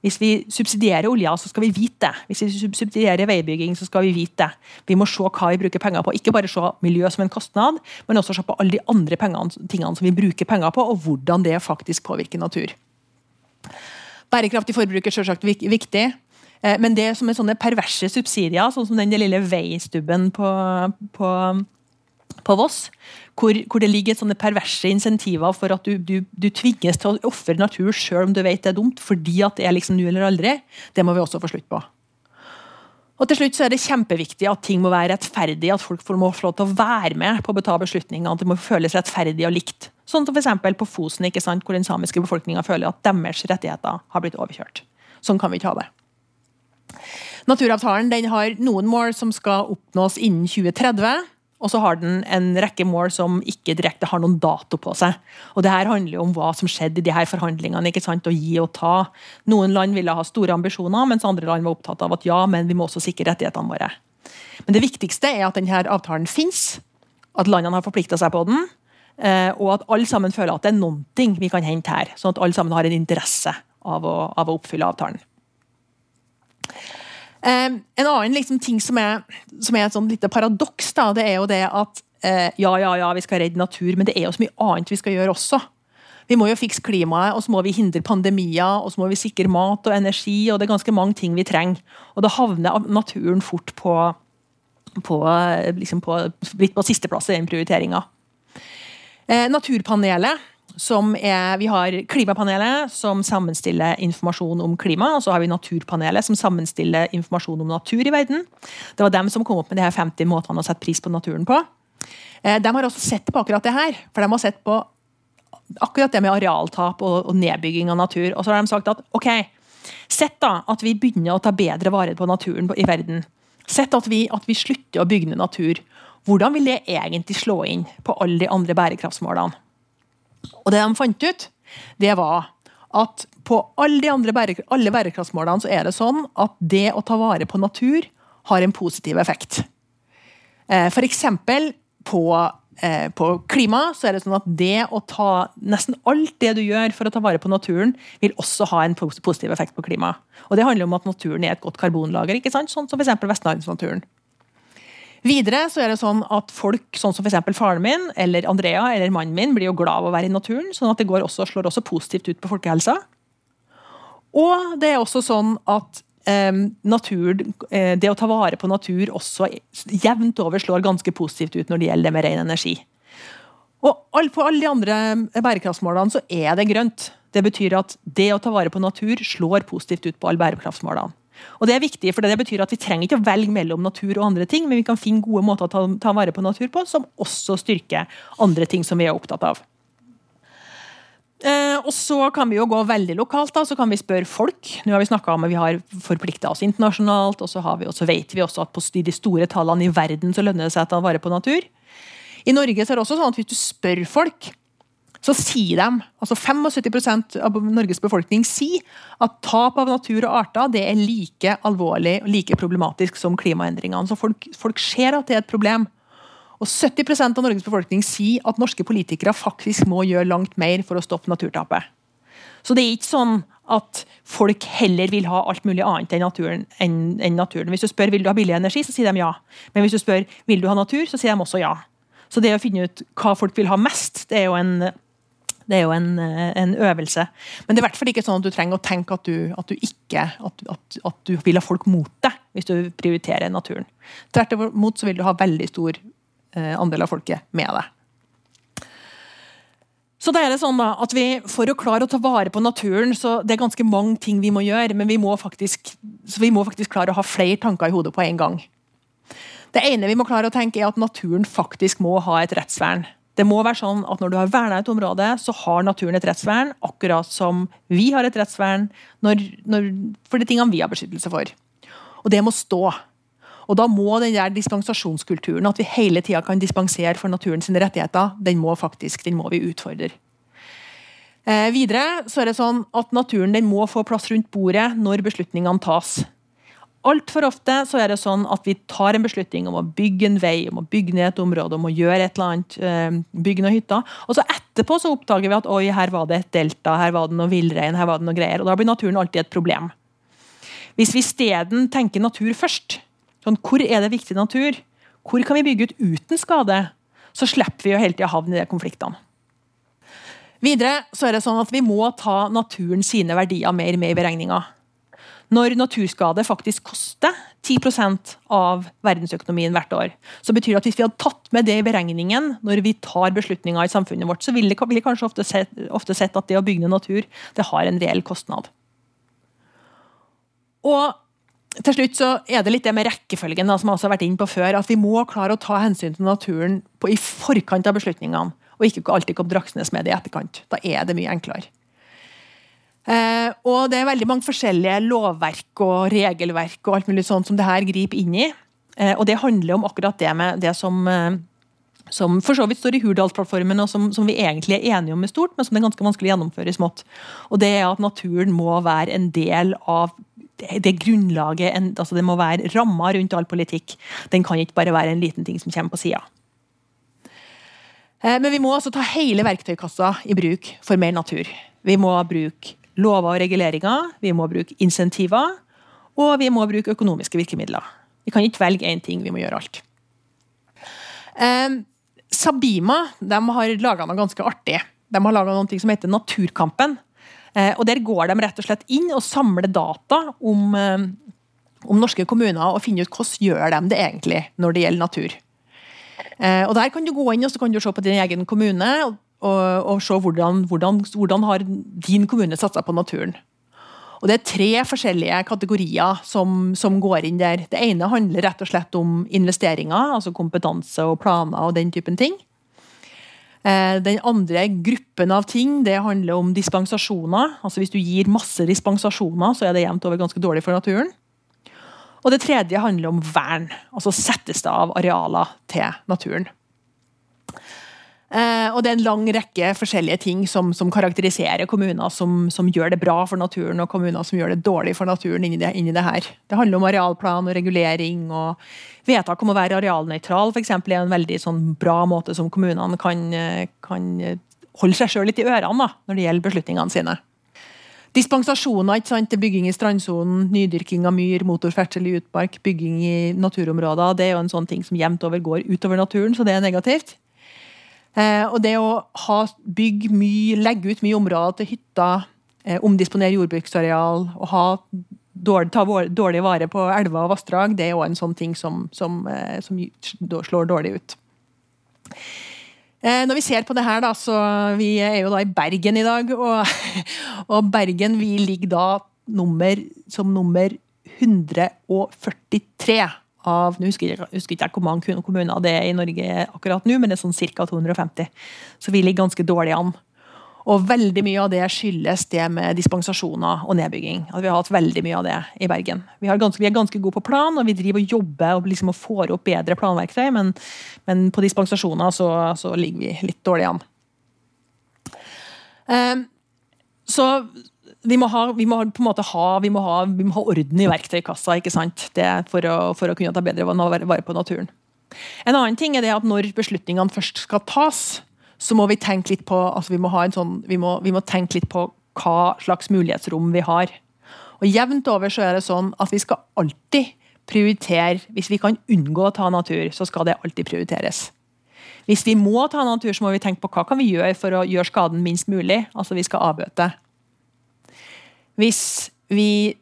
Hvis vi subsidierer olja, så skal vi vite det. Hvis vi subsidierer veibygging, så skal vi vite det. Vi må se hva vi bruker penger på. Ikke bare se miljø som en kostnad, men også se på alle de andre pengene, tingene som vi bruker penger på, og hvordan det faktisk påvirker natur. Bærekraftig forbruk er selvsagt viktig. Eh, men det som er sånne perverse subsidier, sånn som den lille veistubben på, på på Voss, hvor, hvor, det ligger sånne perverse insentiver for at du, du, du tvinges til å ofre natur sjøl om du vet det er dumt, fordi at det er liksom nå eller aldri. Det må vi også få slutt på. Og til slutt så er det kjempeviktig at ting må være rettferdig, at folk må få lov til å være med på å betale beslutninger, at det må føles rettferdig og likt. Sånn som f.eks. på Fosen, ikke sant, hvor den samiske befolkninga føler at deres rettigheter har blitt overkjørt. Sånn kan vi ikke ha det. Naturavtalen den har noen mål som skal oppnås innen 2030. Og så har den en rekke mål som ikke direkte har noen dato på seg. Og det her handler jo om hva som skjedde i de her forhandlingene. ikke sant, Å gi og ta. Noen land ville ha store ambisjoner, mens andre land var opptatt av at ja, men vi må også sikre rettighetene våre. Men det viktigste er at denne avtalen finnes, at landene har forplikta seg på den, eh, og at alle sammen føler at det er noen ting vi kan hente her. Sånn at alle sammen har en interesse av å, av å oppfylle avtalen. Um, en annen liksom, ting som er, som er et sånn lite paradoks, da, det er jo det at uh, ja, ja, ja, vi skal redde natur, men det er jo så mye annet vi skal gjøre også. Vi må jo fikse klimaet, og så må vi hindre pandemier, og så må vi sikre mat og energi, og det er ganske mange ting vi trenger. Og da havner naturen fort på, på, liksom på, litt på sisteplass i den prioriteringa. Eh, naturpanelet som er, vi har Klimapanelet, som sammenstiller informasjon om klima. Og så har vi Naturpanelet, som sammenstiller informasjon om natur i verden. Det var dem som kom opp med de her 50 måtene å sette pris på naturen på. Eh, de har også sett på akkurat det her. For de har sett på akkurat det med arealtap og, nedbygging av natur. Og så har de sagt at ok, sett da at vi begynner å ta bedre vare på naturen i verden. Sett at vi, at vi slutter å bygge ned natur. Hvordan vil det egentlig slå inn på alle de andre bærekraftsmålene? Og det de fant ut, det var at på alle de andre bære, alle bærekraftsmålene så er det sånn at det å ta vare på natur har en positiv effekt. Eh, F.eks. På, eh, på klima så er det sånn at det å ta nesten alt det du gjør for å ta vare på naturen, vil også ha en positiv effekt på klimaet. Og Det handler om at naturen er et godt karbonlager, ikke sant? sånn som f.eks. Vestlandsnaturen. Videre så er det sånn at folk sånn som f.eks. faren min eller Andrea eller mannen min blir jo glad av å være i naturen, sånn at det også, slår også positivt ut på folkehelsa. Og det er også sånn at eh, natur, eh, det å ta vare på natur også jevnt over slår ganske positivt ut når det gjelder det med ren energi. Og På alle de andre bærekraftsmålene så er det grønt. Det betyr at det å ta vare på natur slår positivt ut på alle bærekraftsmålene. Og Det er viktig, for det betyr at vi trenger ikke å velge mellom natur og andre ting, men vi kan finne gode måter å ta, ta vare på natur på, som også styrker andre ting som vi er opptatt av. Eh, og så kan vi jo gå veldig lokalt. da, så kan vi spørre folk. Nå har vi snakka om at vi har forplikta oss internasjonalt, og så, vi, og så vet vi også at på de store tallene i verden så lønner det seg å ta vare på natur. I Norge så er det også sånn at hvis du spør folk så sier de, altså 75% av Norges befolkning sier at tap av natur og arter det er like alvorlig og like problematisk som klimaendringene. Så folk, folk ser at det er et problem. Og 70% av Norges befolkning sier at norske politikere faktisk må gjøre langt mer for å stoppe naturtapet. Så det er ikke sånn at folk heller vil ha alt mulig annet enn naturen. Enn, enn naturen. Hvis du spør vil du ha billig energi, så sier de ja. Men hvis du spør vil du ha natur, så sier de også ja. Så det å finne ut hva folk vil ha mest, det er jo en det er jo en, eh, en, øvelse. Men det er i hvert fall ikke sånn at du trenger å tenke at du, at du ikke at, at, at, du vil ha folk mot deg hvis du prioriterer naturen. Tvert imot så vil du ha veldig stor eh, andel av folket med deg. Så det er det sånn da, at vi, For å klare å ta vare på naturen, så det er ganske mange ting vi må gjøre. Men vi må faktisk, vi må faktisk klare å ha flere tanker i hodet på en gang. Det ene vi må klare å tenke er at naturen faktisk må ha et rettsvern. Det må være sånn at Når du har verna et område, så har naturen et rettsvern, akkurat som vi har et rettsvern når, når, for de tingene vi har beskyttelse for. Og det må stå. Og Da må den der dispensasjonskulturen, at vi hele tida kan dispensere for naturens rettigheter, den må faktisk, den må vi utfordre. Eh, videre så er det sånn at naturen den må få plass rundt bordet når beslutningene tas. Altfor ofte så er det sånn at vi tar en beslutning om å bygge en vei, om å bygge ned et område, om å gjøre et eller annet, eh, bygge noen hytter. Og så etterpå så oppdager vi at oi, her var det et delta, her var det noe villrein, her var det noe greier. Og da blir naturen alltid et problem. Hvis vi isteden tenker natur først, sånn hvor er det viktig natur, hvor kan vi bygge ut uten skade, så slipper vi jo hele tida havne i de konfliktene. Videre så er det sånn at vi må ta naturen sine verdier mer med i beregninga. Når naturskade faktisk koster 10% av verdensøkonomien hvert år, så betyr det at hvis vi hadde tatt med det i beregningen når vi tar beslutninger i samfunnet vårt, så ville vi kanskje ofte sett, ofte sett at det å bygge ned natur det har en reell kostnad. Og til slutt så er det litt det med rekkefølgen da, som jeg også har vært inn på før, at vi må klare å ta hensyn til naturen på, i forkant av beslutningene. og ikke alltid komme draksende med det i etterkant. Da er det mye enklere. Eh, og det er veldig mange forskjellige lovverk og regelverk og alt mulig sånt som det her griper inn i. Eh, og det handler om akkurat det med det som, eh, som for så vidt står i Hurdalsplattformen, og som, som, vi egentlig er enige om i stort, men som det er ganske vanskelig å gjennomføre i smått. Og det er at naturen må være en del av det, det grunnlaget, en, altså det må være ramma rundt all politikk. Den kan ikke bare være en liten ting som kommer på sida. Men vi må altså ta hele verktøykassa i bruk for mer natur. Vi må bruke lover og reguleringer, vi må bruke insentiver, og vi må bruke økonomiske virkemidler. Vi kan ikke velge én ting, vi må gjøre alt. Eh, Sabima har laga noe ganske artig. De har laga noe som heter Naturkampen. Eh, og Der går de rett og slett inn og samler data om, eh, om norske kommuner og finner ut hvordan gjør de det egentlig når det gjelder natur. Eh, og Der kan du gå inn og så kan du se på din egen kommune og og, og se hvordan, hvordan, hvordan har din kommune satsa på naturen. Og Det er tre forskjellige kategorier som, som, går inn der. Det ene handler rett og slett om investeringer, altså kompetanse og planer og den typen ting. Eh, den andre gruppen av ting det handler om dispensasjoner. altså Hvis du gir masse dispensasjoner, så er det jevnt over ganske dårlig for naturen. Og det tredje handler om vern. Altså settes det av arealer til naturen. Uh, og det er en lang rekke forskjellige ting som, som karakteriserer kommuner som, som, gjør det bra for naturen, og kommuner som gjør det dårlig for naturen inni det, inni det her. Det handler om arealplan og regulering, og vedtak om å være arealnøytral f.eks. er en veldig sånn, bra måte som kommunene kan, kan holde seg sjøl litt i ørene da, når det gjelder beslutningene sine. Dispensasjoner til bygging i strandsonen, nydyrking av myr, motorferdsel i utmark, bygging i naturområder. Det er jo en sånn ting som jevnt over går utover naturen, så det er negativt. Eh, og det å ha, bygge mye, legge ut mye områder til hytter, eh, omdisponere jordbruksareal og ha dårlig, ta dårlig vare på elver og vassdrag, det er òg en sånn ting som, som, eh, som, slår dårlig ut. Når vi ser på det her, da, så Vi er jo da i Bergen i dag. Og, og Bergen vi ligger da nummer, som nummer 143 av Nå husker jeg, husker ikke hvor mange kommuner det er i Norge akkurat nå, men det er sånn ca. 250. Så vi ligger ganske dårlig an. Og veldig mye av det skyldes det med dispensasjoner og nedbygging. At vi har hatt veldig mye av det i Bergen. Vi, ganske, vi er ganske gode på plan, og vi driver og jobber og liksom får opp bedre planverktøy, men, men på dispensasjoner så, så, ligger vi litt dårlig an. Um, så vi må, ha, vi må på en måte ha, vi må ha, vi må ha orden i verktøykassa ikke sant? For å, for, å, kunne ta bedre vare på naturen. En annen ting er det at når beslutningene først skal tas, så må vi tenke litt på altså vi, må sånn, vi, må, vi må tenke litt på hva slags mulighetsrom vi har. Og Jevnt over så er det sånn at vi skal alltid prioritere Hvis vi kan unngå å ta natur, så skal det alltid prioriteres. Hvis vi må ta natur, så må vi tenke på hva kan vi gjøre for å gjøre skaden minst mulig. Altså vi skal avbøte. Hvis vi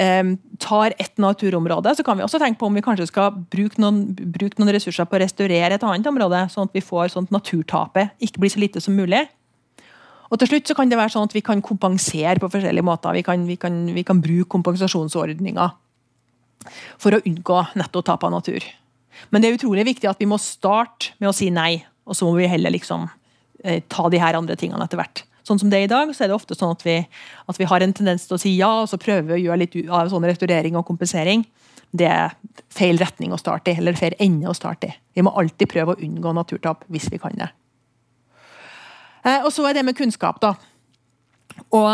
eh, tar et naturområde, så kan vi også tenke på om vi kanskje skal bruke noen, bruke noen ressurser på å restaurere et annet område, sånn at vi får sånn at naturtapet ikke blir så lite som mulig. Og til slutt så kan det være sånn at vi kan kompensere på forskjellige måter. Vi kan, vi kan, vi kan bruke kompensasjonsordninger for å unngå netto tap av natur. Men det er utrolig viktig at vi må starte med å si nei, og så må vi heller liksom eh, ta de her andre tingene etter hvert. Sånn som det er i dag, så er det ofte sånn at vi, at vi har en tendens til å si ja, og så prøver vi å gjøre litt av sånn restaurering og kompensering. Det er feil retning å starte i, eller feil ende å starte i. Vi må alltid prøve å unngå naturtap hvis vi kan det. Eh, og så er det med kunnskap, da. Og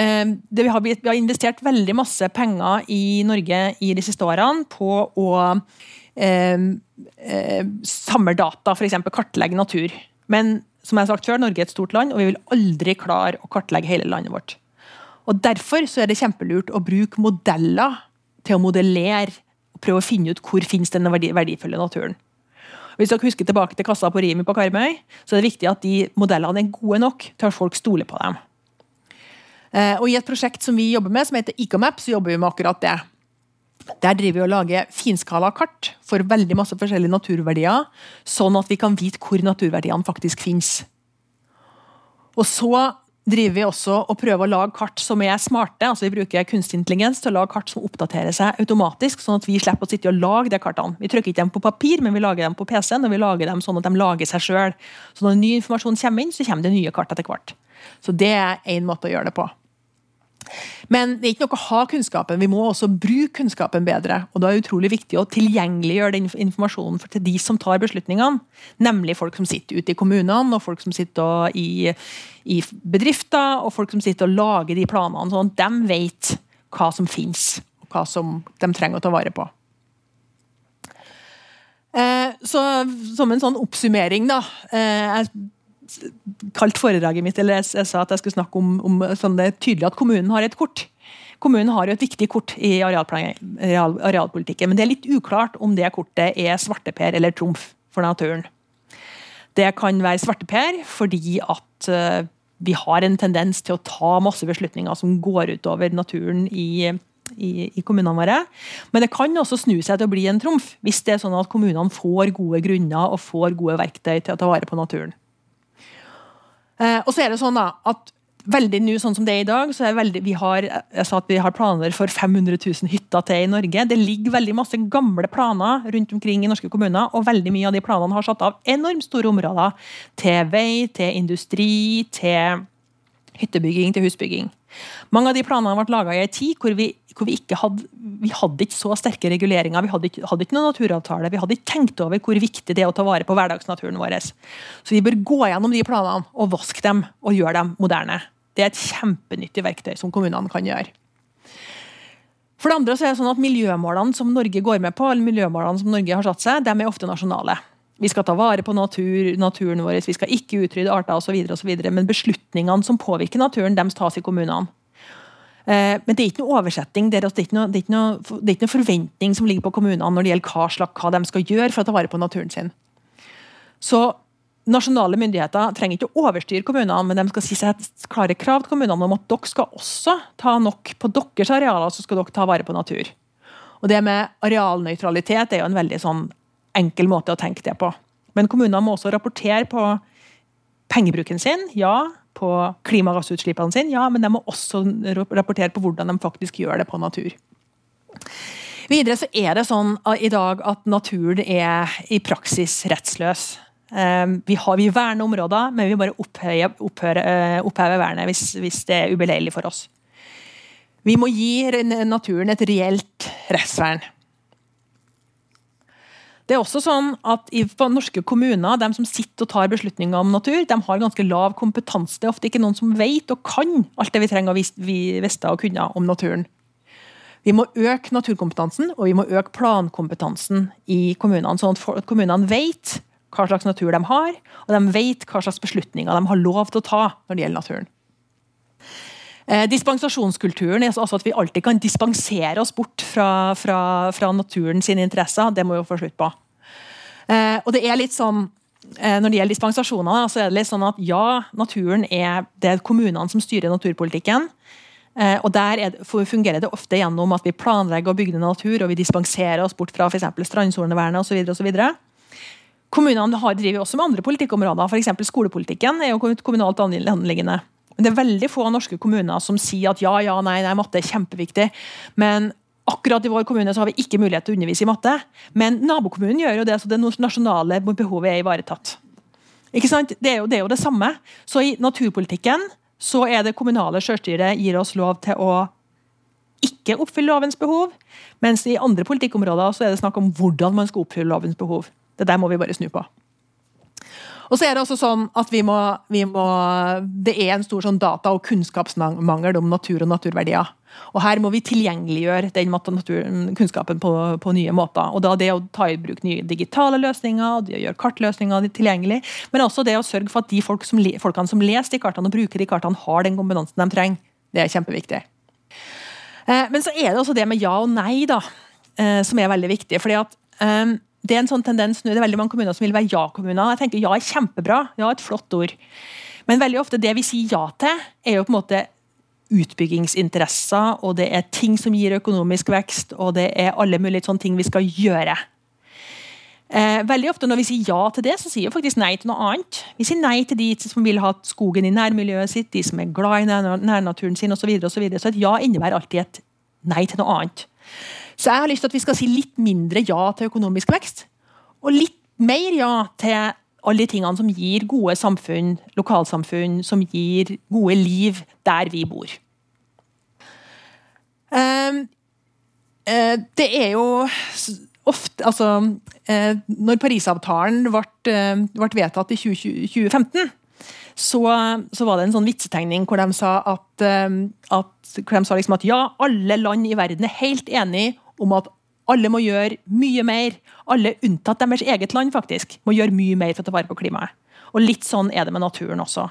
eh, vi, har, vi, har, investert veldig masse penger i Norge i de siste årene på å eh, eh samle data, f.eks. kartlegge natur. Men som jeg har sagt før, Norge er et stort land, og vi vil aldri klare å kartlegge hele landet vårt. Og Derfor så er det kjempelurt å bruke modeller til å modellere og prøve å finne ut hvor finnes den verdifulle naturen. Hvis dere husker tilbake til kassa på Rimi på Karmøy, så er det viktig at de modellene er gode nok til at folk stoler på dem. Eh, og I et prosjekt som vi jobber med, som heter Ecomap, så jobber vi med akkurat det. Der driver vi og lager finskala kart for veldig masse forskjellige naturverdier, sånn at vi kan vite hvor naturverdiene faktisk finnes. Og så driver vi også og prøver å lage kart som er smarte. altså Vi bruker kunstig intelligens til å lage kart som oppdaterer seg automatisk, sånn at vi slipper å sitte og lage de kartene. Vi trykker ikke dem på papir, men vi lager dem på PC-en, og vi lager dem sånn at de lager seg sjøl. Så når ny informasjon kommer inn, så kommer det nye kart etter hvert. Så det er én måte å gjøre det på. Men det er ikke noe å ha kunnskapen, vi må også bruke kunnskapen bedre. Og da er det utrolig viktig å tilgjengeliggjøre den informasjonen til de som tar beslutningene. Nemlig folk som sitter ute i kommunene, og folk som sitter i, i bedrifter, og folk som sitter og lager de planene, sånn at de vet hva som finnes, og hva som de trenger å ta vare på. Eh, så som en sånn oppsummering, da. Eh, jeg kalt foredraget mitt, eller jeg, jeg, sa at jeg skulle snakke om, om sånn det er tydelig at kommunen har et kort. Kommunen har jo et viktig kort i areal, arealpolitikken, men det er litt uklart om det kortet er svarteper eller trumf for naturen. Det kan være svarteper fordi at uh, vi har en tendens til å ta masse beslutninger som går utover naturen i, i, i, kommunene våre. Men det kan også snu seg til å bli en trumf, hvis det er sånn at kommunene får gode grunner og får gode verktøy til å ta vare på naturen. Eh, og så er det sånn da, at veldig nå, sånn som det er i dag, så er veldig, vi har, jeg sa at vi har planer for 500 000 hytter til i Norge. Det ligger veldig masse gamle planer rundt omkring i norske kommuner, og veldig mye av de planene har satt av enormt store områder til vei, til industri, til hyttebygging, til husbygging. Mange av de planene ble laga i en tid hvor vi, hvor vi ikke hadde, vi hadde ikke så sterke reguleringer. Vi hadde ikke, hadde ikke noen naturavtale. Vi hadde ikke tenkt over hvor viktig det er å ta vare på hverdagsnaturen vår. Så vi bør gå gjennom de planene og vaske dem og gjøre dem moderne. Det er et kjempenyttig verktøy som kommunene kan gjøre. For det andre så er det sånn at Miljømålene som Norge går med på, eller miljømålene som Norge har satt seg, de er ofte nasjonale. Vi skal ta vare på natur, naturen vår, vi skal ikke utrydde arter osv. Men beslutningene som påvirker naturen, de tas i kommunene. Eh, men det er ikke noe oversetting, det er, ikke noe, det, er noe, det er ikke noe forventning som ligger på kommunene når det gjelder hva, slags, hva de skal gjøre for å ta vare på naturen sin. Så nasjonale myndigheter trenger ikke å overstyre kommunene, men de skal si seg et klare krav til kommunene om at dere skal også ta nok på deres arealer, så skal dere ta vare på natur. Og Det med arealnøytralitet er jo en veldig sånn enkel måte å tenke det på. Men kommunene må også rapportere på pengebruken sin, ja. På klimagassutslippene sine, ja. Men de må også rapportere på hvordan de faktisk gjør det på natur. Videre så er det sånn i dag at naturen er i praksis rettsløs. Ehm, vi, har, vi verner områder, men vi bare opphøyer, eh, opphever vernet hvis, hvis det er ubeleilig for oss. Vi må gi naturen et reelt rettsvern. Det er også sånn at i norske kommuner, de som sitter og tar beslutninger om natur, de har ganske lav kompetanse. Det er ofte ikke noen som vet og kan alt det vi trenger å vite og kunne om naturen. Vi må øke naturkompetansen og vi må øke plankompetansen i kommunene, sånn at kommunene vet hva slags natur de har, og de vet hva slags beslutninger de har lov til å ta når det gjelder naturen. Eh, dispensasjonskulturen er altså at vi alltid kan dispensere oss bort fra, fra, fra naturen interesser. Det må vi få slutt på. Eh, og det er litt sånn eh, når det gjelder dispensasjoner, så er det litt sånn at ja, naturen er det kommunene som styrer naturpolitikken. Eh, og Der fungerer det ofte gjennom at vi planlegger og bygger natur, og vi dispenserer oss bort fra f.eks. strandsonevernet osv. Kommunene har, driver også med andre politikkområder, f.eks. skolepolitikken er jo kommunalt anliggende. Men det er veldig få norske kommuner som sier at ja, ja, nei, nei, matte er kjempeviktig. Men akkurat i vår kommune så har vi ikke mulighet til å undervise i matte. Men nabokommunen gjør jo det, så det nasjonale behovet er ivaretatt. Ikke sant? Det er, jo, det er jo det samme. Så i naturpolitikken så er det kommunale selvstyret gir oss lov til å ikke oppfylle lovens behov, mens i andre politikkområder så er det snakk om hvordan man skal oppfylle lovens behov. Det der må vi bare snu på. Og så er det også sånn at vi må, vi må Det er en stor sånn data- og kunnskapsmangel om natur og naturverdier. Og Her må vi tilgjengeliggjøre den kunnskapen på, på, nye måter. Og da Det å ta i bruk nye digitale løsninger, å gjøre kartløsninger tilgjengelig, men også det å sørge for at de folk som, folkene som leser de kartene og bruker de kartene, har den kompetansen de trenger. Det er kjempeviktig. Eh, men så er det også det med ja og nei, da, eh, som er veldig viktig. fordi at um, det er en sånn tendens nå, det er veldig mange kommuner som vil være ja-kommuner. Jeg tenker Ja er kjempebra, ja er et flott ord. Men veldig ofte det vi sier ja til, er jo på en måte utbyggingsinteresser, og det er ting som gir økonomisk vekst, og det er alle mulige sånne ting vi skal gjøre. Eh, veldig ofte når vi sier ja til det, så sier vi faktisk nei til noe annet. Vi sier nei til de som vil ha skogen i nærmiljøet sitt, de som er glad i nærnaturen sin osv. Så, og så, videre. så et ja innebærer alltid et nei til noe annet. Så jeg har lyst til at vi skal si litt mindre ja til økonomisk vekst, og litt mer ja til alle de tingene som gir gode samfunn, lokalsamfunn, som gir gode liv der vi bor. Um, uh, det er jo ofte Altså, uh, når Parisavtalen ble, ble vedtatt i 2015, så, så, var det en sånn vitsetegning hvor de sa at, at, hvor de sa liksom at ja, alle land i verden er helt enige om at alle må gjøre mye mer. Alle unntatt deres eget land faktisk, må gjøre mye mer for å ta vare på klimaet. Og Litt sånn er det med naturen også.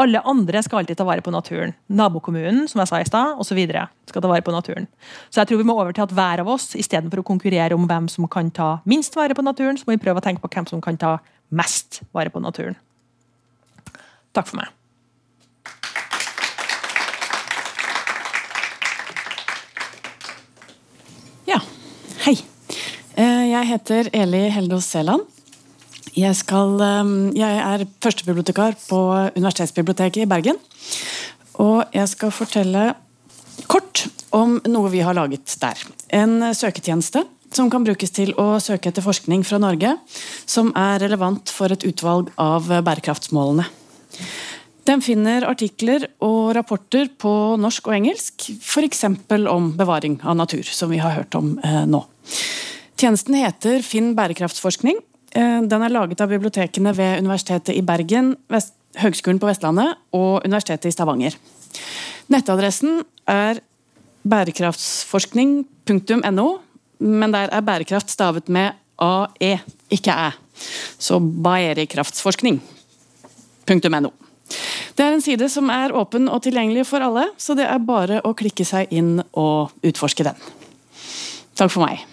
Alle andre skal alltid ta vare på naturen. Nabokommunen som jeg sa i sted, og så videre, skal ta vare på naturen. Så jeg tror vi må over til at hver av oss, istedenfor å konkurrere om hvem som kan ta minst vare på naturen, så må vi prøve å tenke på hvem som kan ta mest vare på naturen. Takk for meg. Hei. Eh, jeg heter Eli Heldås Seland. Jeg, skal, eh, jeg er førstebibliotekar på Universitetsbiblioteket i Bergen. Og jeg skal fortelle kort om noe vi har laget der. En søketjeneste som kan brukes til å søke etter forskning fra Norge som er relevant for et utvalg av bærekraftsmålene. Den finner artikler og rapporter på norsk og engelsk, f.eks. om bevaring av natur, som vi har hørt om eh, nå. Tjenesten heter Finn bærekraftsforskning. Eh, den er laget av bibliotekene ved Universitetet i Bergen, Høgskolen på Vestlandet og Universitetet i Stavanger. Nettadressen er bærekraftsforskning.no, men der er bærekraft stavet med AE, ikke æ. Så bærekraftsforskning.no. Det er en side som er åpen og tilgjengelig for alle, så det er bare å klikke seg inn og utforske den. Takk for meg.